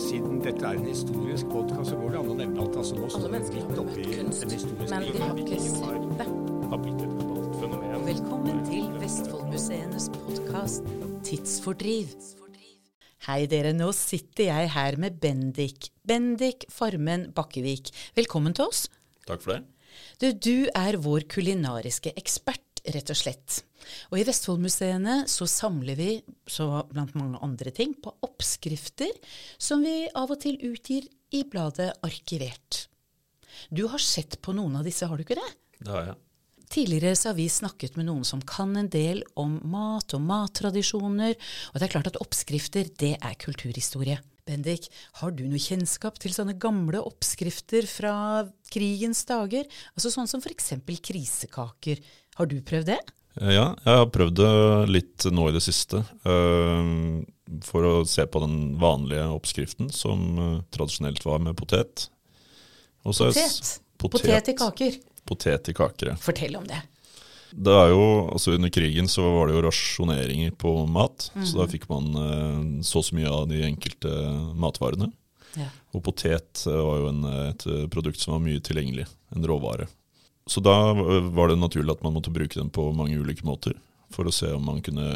siden dette er en historisk podkast, så går det an å nevne at altså, nå står vi midt oppi kunst, den historiske men de har ikke sett det. har, har blitt et globalt fenomen. Velkommen til Vestfoldmuseenes podkast Tidsfordriv. Hei dere, nå sitter jeg her med Bendik. Bendik Farmen Bakkevik. Velkommen til oss. Takk for det. Du, du er vår kulinariske ekspert, rett og slett. Og i Vestfoldmuseene så samler vi, så blant mange andre ting, på oppskrifter som vi av og til utgir i bladet Arkivert. Du har sett på noen av disse, har du ikke det? Det har jeg. Tidligere så har vi snakket med noen som kan en del om mat og mattradisjoner, og det er klart at oppskrifter, det er kulturhistorie. Bendik, har du noe kjennskap til sånne gamle oppskrifter fra krigens dager? Altså sånn som f.eks. krisekaker. Har du prøvd det? Eh, Ja, jeg har prøvd det litt nå i det siste. øh, For å se på den vanlige oppskriften, som øh, tradisjonelt var med potet. Også potet. Potet. Potet i kaker. Potet i kaker, ja. Fortell om det. Det er jo, altså Under krigen så var det jo rasjoneringer på mat. Så da fikk man så så mye av de enkelte matvarene. Ja. Og potet eh, var jo en, et produkt som var mye tilgjengelig, en råvare. Så da eh, var det naturlig at man måtte bruke den på mange ulike måter. For å se om man kunne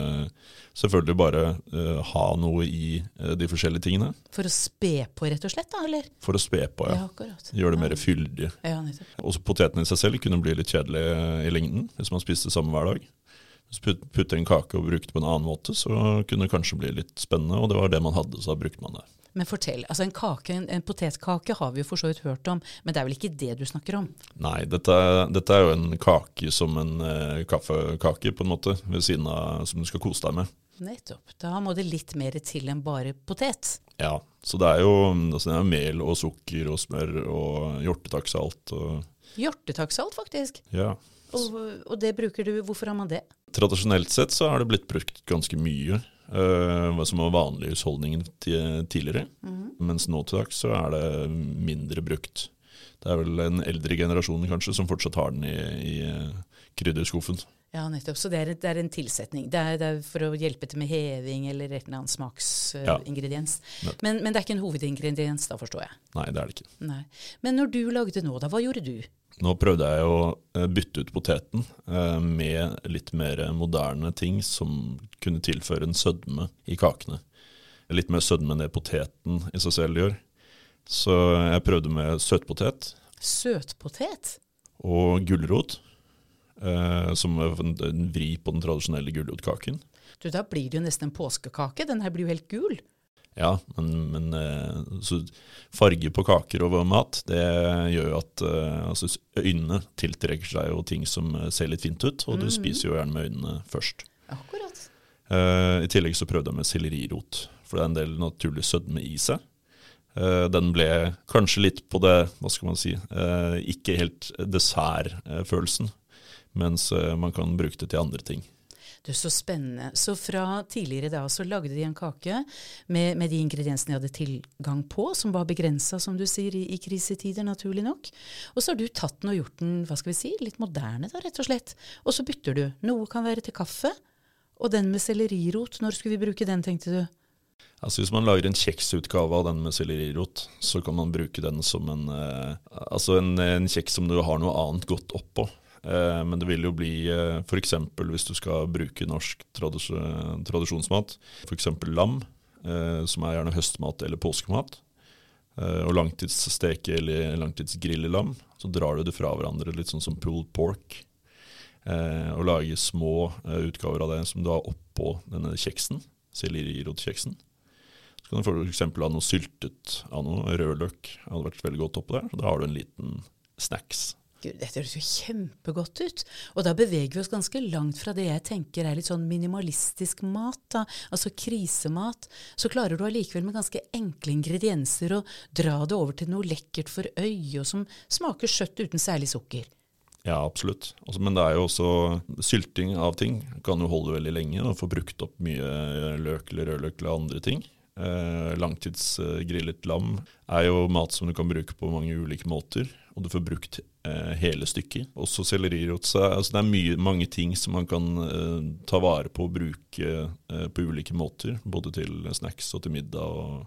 selvfølgelig bare uh, ha noe i uh, de forskjellige tingene. For å spe på, rett og slett, da, eller? For å spe på, ja. akkurat. Gjøre det mer fyldig. Ja. Også poteten i seg selv kunne bli litt kjedelig i lengden hvis man spiste det samme hver dag. Hvis man put- putter en kake og bruker det på en annen måte, så kunne det kanskje bli litt spennende. Og det var det man hadde, så da brukte man det. Men fortell. altså En kake, en, en potetkake har vi jo for så vidt hørt om, men det er vel ikke det du snakker om? Nei, dette, er- dette er jo en kake som en eh, kaffekake, på en måte, ved siden av som du skal kose deg med. Nettopp. Da må det litt mer til enn bare potet. Ja, så det er jo altså det er mel og sukker og smør og hjortetaksalt og Hjortetaksalt, faktisk. ja. Og, og det bruker du. Hvorfor har man det? Tradisjonelt sett så har det blitt brukt ganske mye, som var vanlig i husholdningen ti- tidligere. Mens nå til dags så er det mindre brukt. Det er vel en eldre generasjon kanskje som fortsatt har den i, i eh, krydderskuffen. Ja, nettopp. Så det er, det er en tilsetning. Det er, det er for å hjelpe til med heving eller et eller annet smaksingrediens. smaksingrediens. ja. men, men det er ikke en hovedingrediens, da forstår jeg. Nei, det er det ikke. Nei. Men når du lagde nå, da, hva gjorde du? Nå prøvde jeg å eh, bytte ut poteten eh, med litt mer moderne ting som kunne tilføre en sødme i kakene. Litt mer sødme enn det poteten i seg selv gjør. Så jeg prøvde med søtpotet Søtpotet? og gulrot, som er en, en vri på den tradisjonelle gulrotkaken. Du, Da blir det jo nesten en påskekake. Den her blir jo helt gul. Ja, men, men eh, så farge på kaker og mat, det gjør jo at eh, altså, øynene tiltrekker seg jo ting som eh, ser litt fint ut, og du spiser jo gjerne med øynene først. Akkurat. Eh, I tillegg så prøvde jeg med sellerirot, for det er en del naturlig sødme i seg. Eh, den ble kanskje litt på det, hva skal man si, eh, ikke helt dessertfølelsen, mens eh, man kan bruke det til andre ting. Du, Så spennende. Så fra tidligere da så lagde de en kake med, med de ingrediensene de hadde tilgang på, som var begrensa, som du sier, i, i krisetider, naturlig nok. Og så har du tatt den og gjort den hva skal vi si, litt moderne, da, rett og slett. Og så bytter du. Noe kan være til kaffe. Og den med sellerirot, når skulle vi bruke den, tenkte du? Altså Hvis man lager en kjeksutgave av den med sellerirot, så kan man bruke den som en eh, Altså en, en kjeks som du har noe annet godt oppå. Eh, men det vil jo bli eh, f.eks. hvis du skal bruke norsk tradis tradisjonsmat, f.eks. lam, eh, som er gjerne høstmat eller påskemat, og langtidssteke eller langtidsgrille lam, så drar du det fra hverandre litt sånn som pulled pork. Og lager små utgaver av det som du har oppå denne kjeksen, sellerirotkjeksen. Så kan du f.eks. ha noe syltet av noe rødløk. hadde vært veldig godt oppå der. Så Da har du en liten snacks. Gud, dette høres jo kjempegodt ut. Og da beveger vi oss ganske langt fra det jeg tenker er litt sånn minimalistisk mat, da. altså krisemat. Så klarer du allikevel med ganske enkle ingredienser å dra det over til noe lekkert for øyet, og som smaker søtt uten særlig sukker. Ja, absolutt. Også, men det er jo også sylting av ting. Kan jo holde veldig lenge og få brukt opp mye løk eller rødløk eller andre ting. Eh, langtidsgrillet lam er jo mat som du kan bruke på mange ulike måter, og du får brukt eh, hele stykket. Også sellerirot. Så altså, det er mye, mange ting som man kan eh, ta vare på og bruke eh, på ulike måter, både til snacks og til middag. og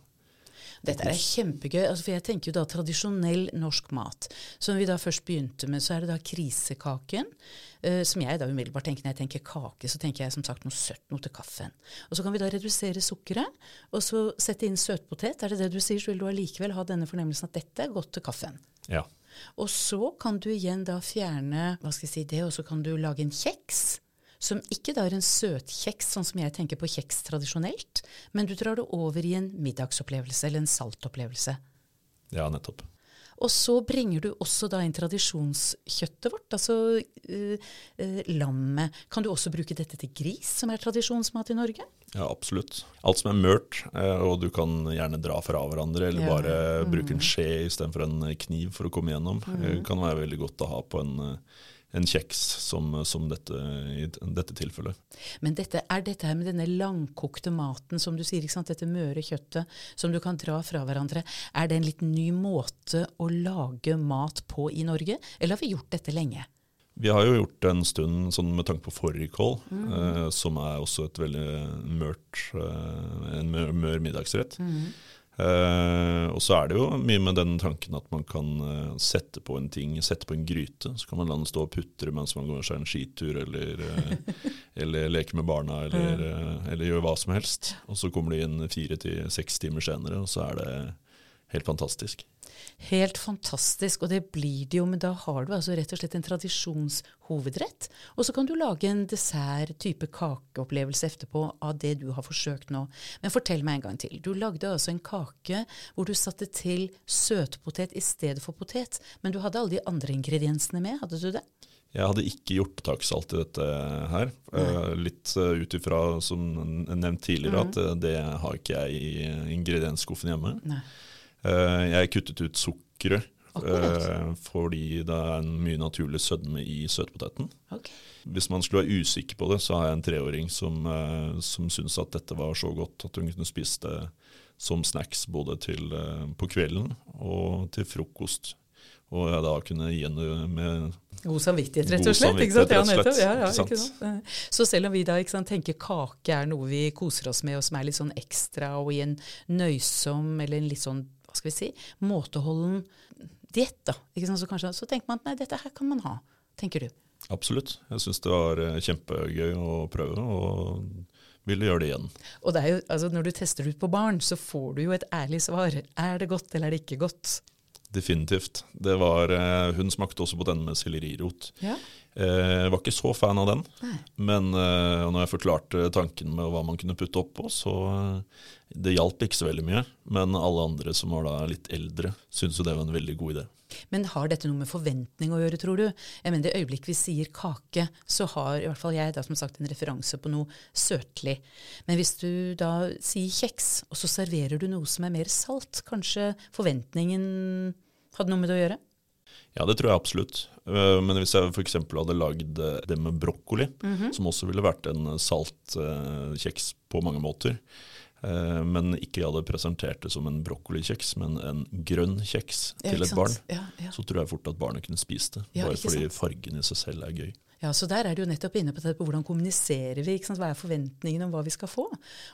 Dette er kjempegøy, altså for jeg tenker jo da tradisjonell norsk mat. Som vi da først begynte med, så er det da krisekaken. Uh, som jeg da umiddelbart tenker når jeg tenker kake, så tenker jeg som sagt noe søtt noe til kaffen. Og så kan vi da redusere sukkeret, og så sette inn søtpotet. Er det det du sier, så vil du allikevel ha denne fornemmelsen at dette er godt til kaffen. Ja. Og så kan du igjen da fjerne hva skal jeg si, det, og så kan du lage en kjeks. Som ikke da er en søtkjeks, sånn som jeg tenker på kjeks tradisjonelt, men du drar det over i en middagsopplevelse eller en saltopplevelse. ja, nettopp. Og så bringer du også da inn tradisjonskjøttet vårt, altså eh, eh, lammet. Kan du også bruke dette til gris, som er tradisjonsmat i Norge? Ja, absolutt. Alt som er mørt, eh, og du kan gjerne dra fra hverandre, eller Ja. bare bruke en skje istedenfor en kniv for å komme gjennom, eh, kan være veldig godt å ha på en, eh, en kjeks som, som dette, i dette tilfellet. Men dette, er dette her med denne langkokte maten, som du sier, ikke sant? dette møre kjøttet som du kan dra fra hverandre, er det en litt ny måte å lage mat på i Norge, eller har vi gjort dette lenge? Vi har jo gjort det en stund sånn med tanke på fårikål, eh, som er også et veldig mørt, eh, en mør, mør middagsrett. Eh, og så er det jo mye med den tanken at man kan uh, sette på en ting, sette på en gryte. Så kan man la den stå og putre mens man går seg en skitur, eller, uh, eller leke med barna, eller, eller gjøre hva som helst. Og så kommer de inn fire til seks timer senere, og så er det helt fantastisk. Helt fantastisk, og det blir det jo, men da har du altså rett og slett en tradisjonshovedrett. Og så kan du lage en dessert, type kakeopplevelse etterpå av det du har forsøkt nå. Men fortell meg en gang til. Du lagde altså en kake hvor du satte til søtpotet i stedet for potet, men du hadde alle de andre ingrediensene med, hadde du det? Jeg hadde ikke hjortetakksalt i dette her. Eh, litt uh, ut ifra, som nevnt tidligere, at eh, det har ikke jeg i ingrediensskuffen hjemme. Nei. Eh, jeg kuttet ut sukkeret Akkurat. eh, fordi det er en mye naturlig sødme i søtpoteten. Okay. Hvis man skulle være usikker på det, så har jeg en treåring som, uh, som syntes at dette var så godt at hun kunne spise det som snacks både til, eh, på kvelden og til frokost. Og jeg da kunne gi henne med God samvittighet, rett og slett. Ikke sant? Ja, nettopp. Ja, ja, Ikke sant? Eh, Så selv om vi da ikke sant, tenker kake er noe vi koser oss med, og som er litt sånn ekstra og i en nøysom eller en litt sånn, hva skal vi si, måteholden diett, da? Så, kanskje, så tenker man at nei, dette her kan man ha, tenker du. Absolutt. Jeg syns det var eh, kjempegøy å prøve, og ville gjøre det igjen. Og det er jo, altså Når du tester det ut på barn, så får du jo et ærlig svar. Er det godt, eller er det ikke godt? Definitivt. Det var, eh, hun smakte også på denne med sellerirot. Ja. Eh, Jeg var ikke så fan av den, Nei. men eh, når jeg forklarte tanken med hva man kunne putte oppå, så eh, det hjalp ikke så veldig mye. Men alle andre som var da litt eldre, syntes jo det var en veldig god idé. Men har dette noe med forventning å gjøre, tror du? Jeg mener, Det øyeblikk vi sier kake, så har i hvert fall jeg da som sagt en referanse på noe søtlig. Men hvis du da sier kjeks, og så serverer du noe som er mer salt, kanskje forventningen hadde noe med det å gjøre? Ja, det tror jeg absolutt. Eh, Men hvis jeg f.eks. hadde lagd eh, det med brokkoli, Mhm. som også ville vært en salt eh, kjeks på mange måter, men ikke hadde presentert det som en brokkolikjeks, men en grønn kjeks Ja, til et barn, Ja, ja. så tror jeg fort at barnet kunne spist det. Bare fordi sant? fargen i seg selv er gøy. Ja, så Der er du jo nettopp inne på, det, på hvordan kommuniserer vi, hva er forventningene om hva vi skal få.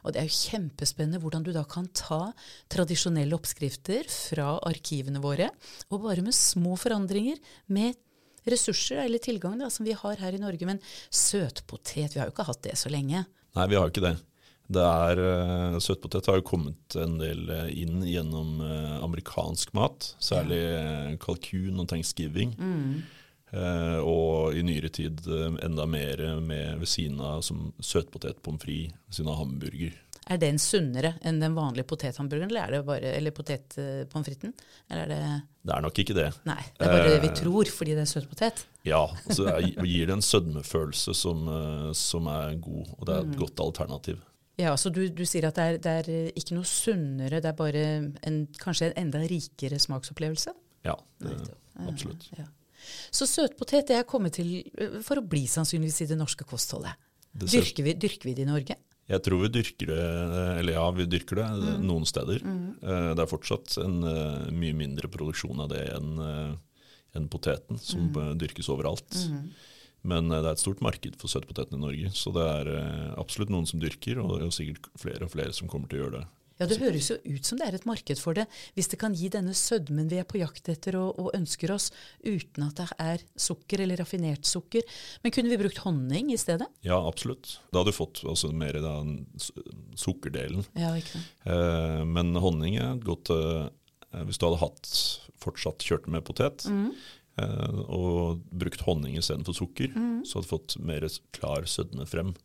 Og Det er jo kjempespennende hvordan du da kan ta tradisjonelle oppskrifter fra arkivene våre, og bare med små forandringer, med ressurser eller tilgang da, som vi har her i Norge. Men søtpotet, vi har jo ikke hatt det så lenge. Nei, vi har ikke det. Det er, eh, Søtpotet har jo kommet en del eh, inn gjennom eh, amerikansk mat, særlig kalkun og thanksgiving. Eh, og i nyere tid eh, enda mer med ved siden av som søtpotet, pommes frites, ved siden av hamburger. Er den sunnere enn den vanlige potethamburgeren, eller er det bare, eller potetpommes fritesen? Eller er det Det er nok ikke det. Nei, det er bare det vi Eh. tror fordi det er søtpotet. Ja, så er- gir det en sødmefølelse som, eh, som er god, og det er Mm. et godt alternativ. Ja, så du, du sier at det er, det er eh, ikke noe sunnere, det er bare en, kanskje en enda rikere smaksopplevelse? Ja, det, absolutt. Ja. Så søtpotet er kommet til eh, for å bli sannsynligvis i det norske kostholdet. Det Dyrker vi, dyrker vi det i Norge? Jeg tror vi dyrker det, eller ja, vi dyrker det Mm. noen steder. Mm. Det er fortsatt en eh, mye mindre produksjon av det enn en poteten, som Mm. eh, dyrkes overalt. Men eh, det er et stort marked for søtpoteten i Norge, så det er eh, absolutt noen som dyrker, og det er sikkert flere og flere som kommer til å gjøre det. Ja, Det høres jo ut som det er et marked for det, hvis det kan gi denne sødmen vi er på jakt etter og, og ønsker oss, uten at det er sukker eller raffinert sukker. Men kunne vi brukt honning i stedet? Ja, absolutt. Da hadde du fått altså, mer da, sukkerdelen. Ja, ikke sant. Eh, men honning er godt eh, Hvis du hadde hatt fortsatt kjørt med potet, Mm. eh, og brukt honning istedenfor sukker, Mm. så hadde du fått mer klar sødme frem.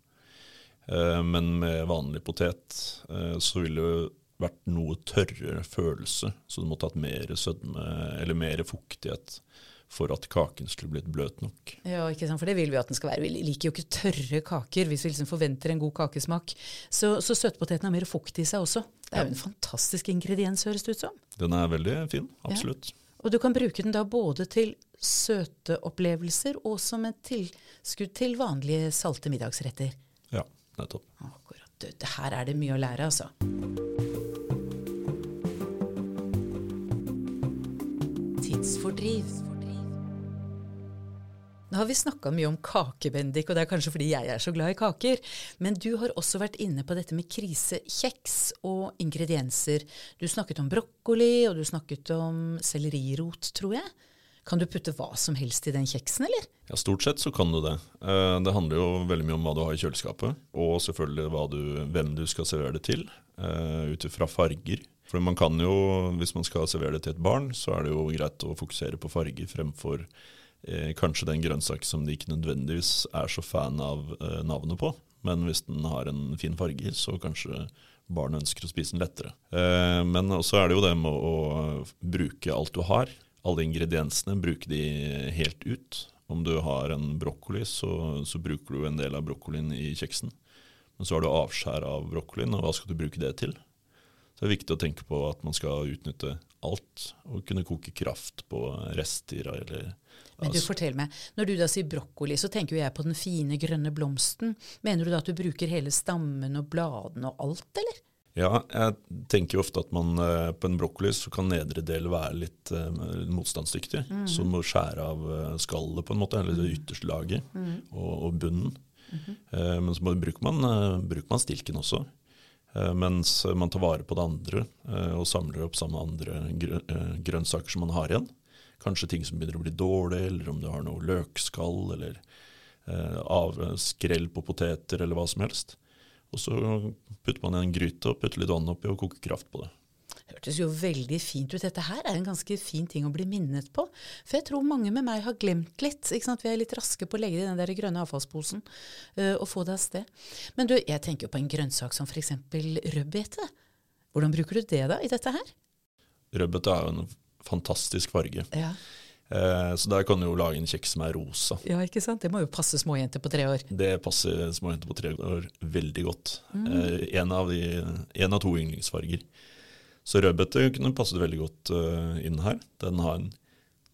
Eh, men med vanlig potet eh, så ville det vært noe tørrere følelse, så du måtte hatt mer sødme, eller mer fuktighet, for at kaken skulle blitt bløt nok. Ja, ikke sant? for det vil vi at den skal være. Vi liker jo ikke tørre kaker hvis vi liksom forventer en god kakesmak. Så, så søtpoteten har mer fukt i seg også. Det er jo en fantastisk ingrediens, høres det ut som. Den er veldig fin, absolutt. Og du kan bruke den da både til søte opplevelser og som et tilskudd til vanlige salte middagsretter. Ja, nettopp. Akkurat. Det her er det mye å lære, altså. Tidsfordriv. Nå har vi snakka mye om kake, Bendik, og det er kanskje fordi jeg er så glad i kaker. Men du har også vært inne på dette med krisekjeks og ingredienser. Du snakket om brokkoli, og du snakket om sellerirot, tror jeg. Kan du putte hva som helst i den kjeksen, eller? Ja, Stort sett så kan du det. Eh, Det handler jo veldig mye om hva du har i kjøleskapet, og selvfølgelig du, hvem du skal servere det til, eh, ut ifra farger. For man kan jo, Hvis man skal servere det til et barn, så er det jo greit å fokusere på farger fremfor eh, kanskje den grønnsak som de ikke nødvendigvis er så fan av navnet på. Men hvis den har en fin farge, så kanskje barnet ønsker å spise den lettere. Men også er det jo det med å bruke alt du har. Alle ingrediensene, bruke de helt ut. Om du har en brokkoli, så, så bruker du en del av brokkolien i kjeksen. Men så har du avskjær av brokkolien, og hva skal du bruke det til? Så det er viktig å tenke på at man skal utnytte alt, og kunne koke kraft på rester eller Men du, fortell meg, Når du da sier brokkoli, så tenker jo jeg på den fine, grønne blomsten. Mener du da at du bruker hele stammen og bladene og alt, eller? Ja, jeg tenker jo ofte at man eh, på en brokkoli så kan nedre del være litt uh, motstandsdyktig. Så du må skjære av eh, skallet på en måte, eller det ytterste laget, og, og bunnen. Eh, men så bruker man, uh, bruker man stilken også. Mens man tar vare på det andre og samler opp sammen med andre grø grønnsaker som man har igjen. Kanskje ting som begynner å bli dårlig, eller om du har noe løkskall, eller av, skrell på poteter, eller hva som helst. Og så putter man i en gryte og putter litt vann oppi og koker kraft på det. Hørtes jo veldig fint ut. Dette her er en ganske fin ting å bli minnet på. For jeg tror mange med meg har glemt litt. ikke sant? Vi er litt raske på å legge det i den der grønne avfallsposen uh, og få det av sted. Men du, jeg tenker jo på en grønnsak som f.eks. rødbete. Hvordan bruker du det da i dette her? Rødbete er jo en fantastisk farge. Ja. Eh, så der kan du jo lage en kjeks som er rosa. ja, ikke sant? Det må jo passe småjenter på tre år. Det passer småjenter på tre år veldig godt. Mm. en, av de, en av to yndlingsfarger. Så rødbete kunne passet veldig godt eh, inn her. Den har en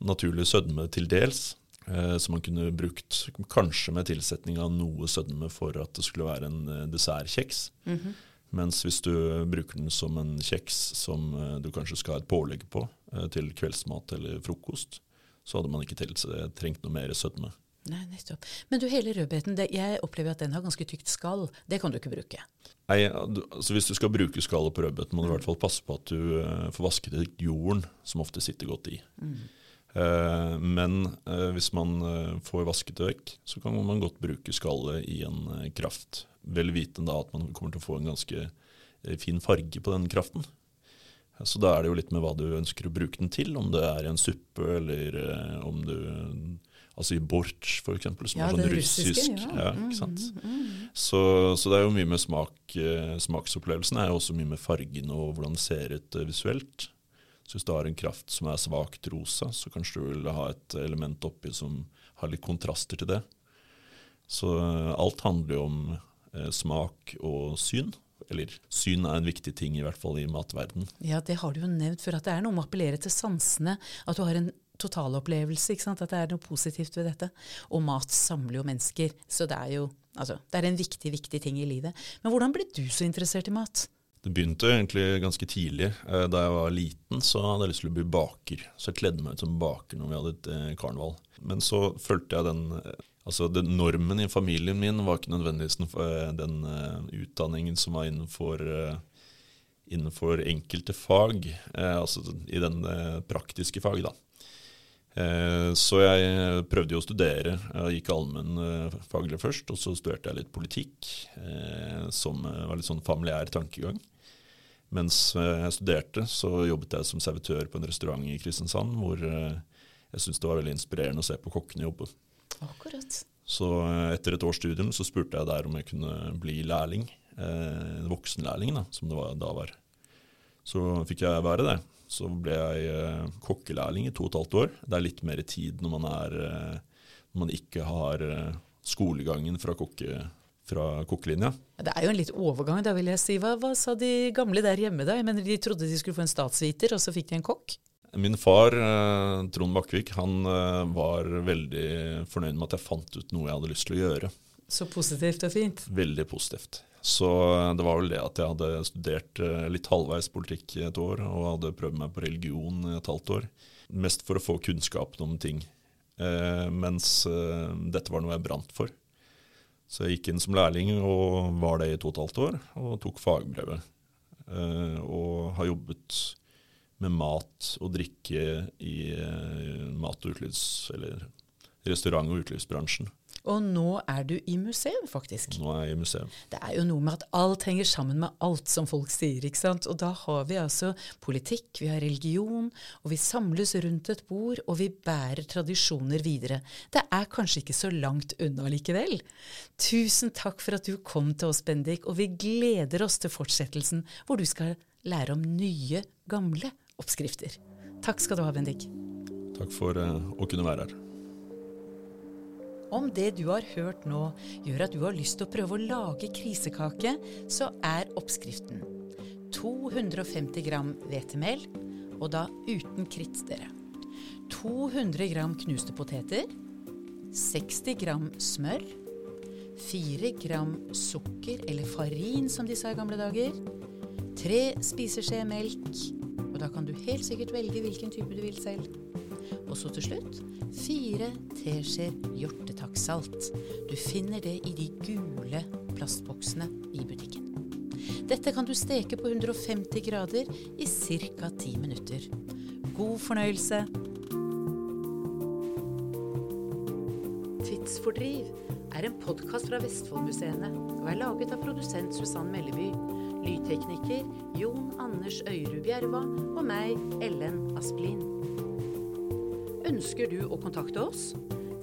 naturlig sødme til dels, eh, som man kunne brukt kanskje med tilsetning av noe sødme for at det skulle være en eh, dessertkjeks. Mens hvis du bruker den som en kjeks som eh, du kanskje skal ha et pålegg på eh, til kveldsmat eller frokost, så hadde man ikke trengt noe mer sødme. Nei, nettopp. Men du, hele rødbeten, det, jeg opplever at den har ganske tykt skall. Det kan du ikke bruke. Nei, altså Hvis du skal bruke skallet på rødbeten, må du i hvert fall passe på at du eh, får vasket ut jorden, som ofte sitter godt i. Eh, men uh, hvis man uh, får vasket det vekk, så kan man godt bruke skallet i en kraft. Vel vitende at man kommer til å få en ganske fin farge på den kraften. Så da er det jo litt med hva du ønsker å bruke den til, om det er i en suppe eller eh, om du Altså i bortsj, for eksempel, som Ja, er sånn den russiske, russisk. ja. Ja, ikke sant? Så, så det er jo mye med smak. eh, Smaksopplevelsen er jo også mye med fargen og hvordan det ser ut eh, visuelt. Så hvis du har en kraft som er svakt rosa, så kanskje du vil ha et element oppi som har litt kontraster til det. Så alt handler jo om smak og syn. Eller syn er en viktig ting, i hvert fall i matverden. Ja, det har du jo nevnt før, at det er noe med å appellere til sansene. At du har en totalopplevelse, ikke sant? at det er noe positivt ved dette. Og mat samler jo mennesker, så det er jo altså, det er en viktig, viktig ting i livet. Men hvordan ble du så interessert i mat? Det begynte egentlig ganske tidlig. Eh, Da jeg var liten, så hadde jeg lyst til å bli baker. Så jeg kledde meg ut som baker når vi hadde et eh, karneval. Men så fulgte jeg den eh, Altså, den Normen i familien min var ikke nødvendigvis den, eh, den uh, utdanningen som var innenfor uh, innenfor enkelte fag, uh, altså i den praktiske fag, da. Så jeg prøvde jo å studere. Jeg gikk allmennfaglig først, og så studerte jeg litt politikk, som var litt sånn familiær tankegang. Mens jeg studerte, så jobbet jeg som servitør på en restaurant i Kristiansand, hvor jeg syntes det var veldig inspirerende å se på kokkene jobbe. Akkurat. Så etter et års studium så spurte jeg der om jeg kunne bli lærling eh, voksenlærling, da, som det var, da var. Så fikk jeg være det. Så ble jeg eh, kokkelærling i to og et halvt år. Det er litt mer tid når man, er, eh, når man ikke har eh, skolegangen fra, kokke, fra kokkelinja. Det er jo en litt overgang, da vil jeg si. Hva, hva sa de gamle der hjemme da? Jeg mener, De trodde de skulle få en statsviter, og så fikk de en kokk? Min far, eh, Trond Bakkevik, han eh, var veldig fornøyd med at jeg fant ut noe jeg hadde lyst til å gjøre. Så positivt og fint. Veldig positivt. Så det var vel det at jeg hadde studert eh, litt halvveis politikk i et år, og hadde prøvd meg på religion i et halvt år. Mest for å få kunnskapen om ting. Eh, mens eh, dette var noe jeg brant for. Så jeg gikk inn som lærling og var det i to og et halvt år, og tok fagbrevet. Eh, og har jobbet med mat og drikke i eh, mat- og utelivs... eller restaurant- og utelivsbransjen. Og nå er du i museum, faktisk. Nå er jeg i museum. Det er jo noe med at alt henger sammen med alt, som folk sier. ikke sant? Og da har vi altså politikk, vi har religion, og vi samles rundt et bord, og vi bærer tradisjoner videre. Det er kanskje ikke så langt unna likevel. Tusen takk for at du kom til oss, Bendik, og vi gleder oss til fortsettelsen, hvor du skal lære om nye, gamle oppskrifter. Takk skal du ha, Bendik. Takk for uh, å kunne være her. Om det du har hørt nå gjør at du har lyst til å prøve å lage krisekake, så er oppskriften 250 gram hvetemel, og da uten kritt, dere. 200 gram knuste poteter. 60 gram smør. 4 gram sukker, eller farin som de sa i gamle dager. 3 spiseskje melk. Og da kan du helt sikkert velge hvilken type du vil selv. Og så til slutt fire teskjeer hjortetakksalt. Du finner det i de gule plastboksene i butikken. Dette kan du steke på 150 grader i ca. 10 minutter. God fornøyelse. Tidsfordriv er en podkast fra Vestfoldmuseene og er laget av produsent Susann Melleby, lydtekniker Jon Anders Øyrud Bjerva og meg, Ellen Asplin. Ønsker du å kontakte oss?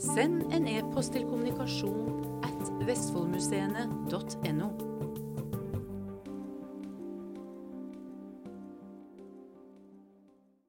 Send en e-post til kommunikasjon at vestfoldmuseene.no.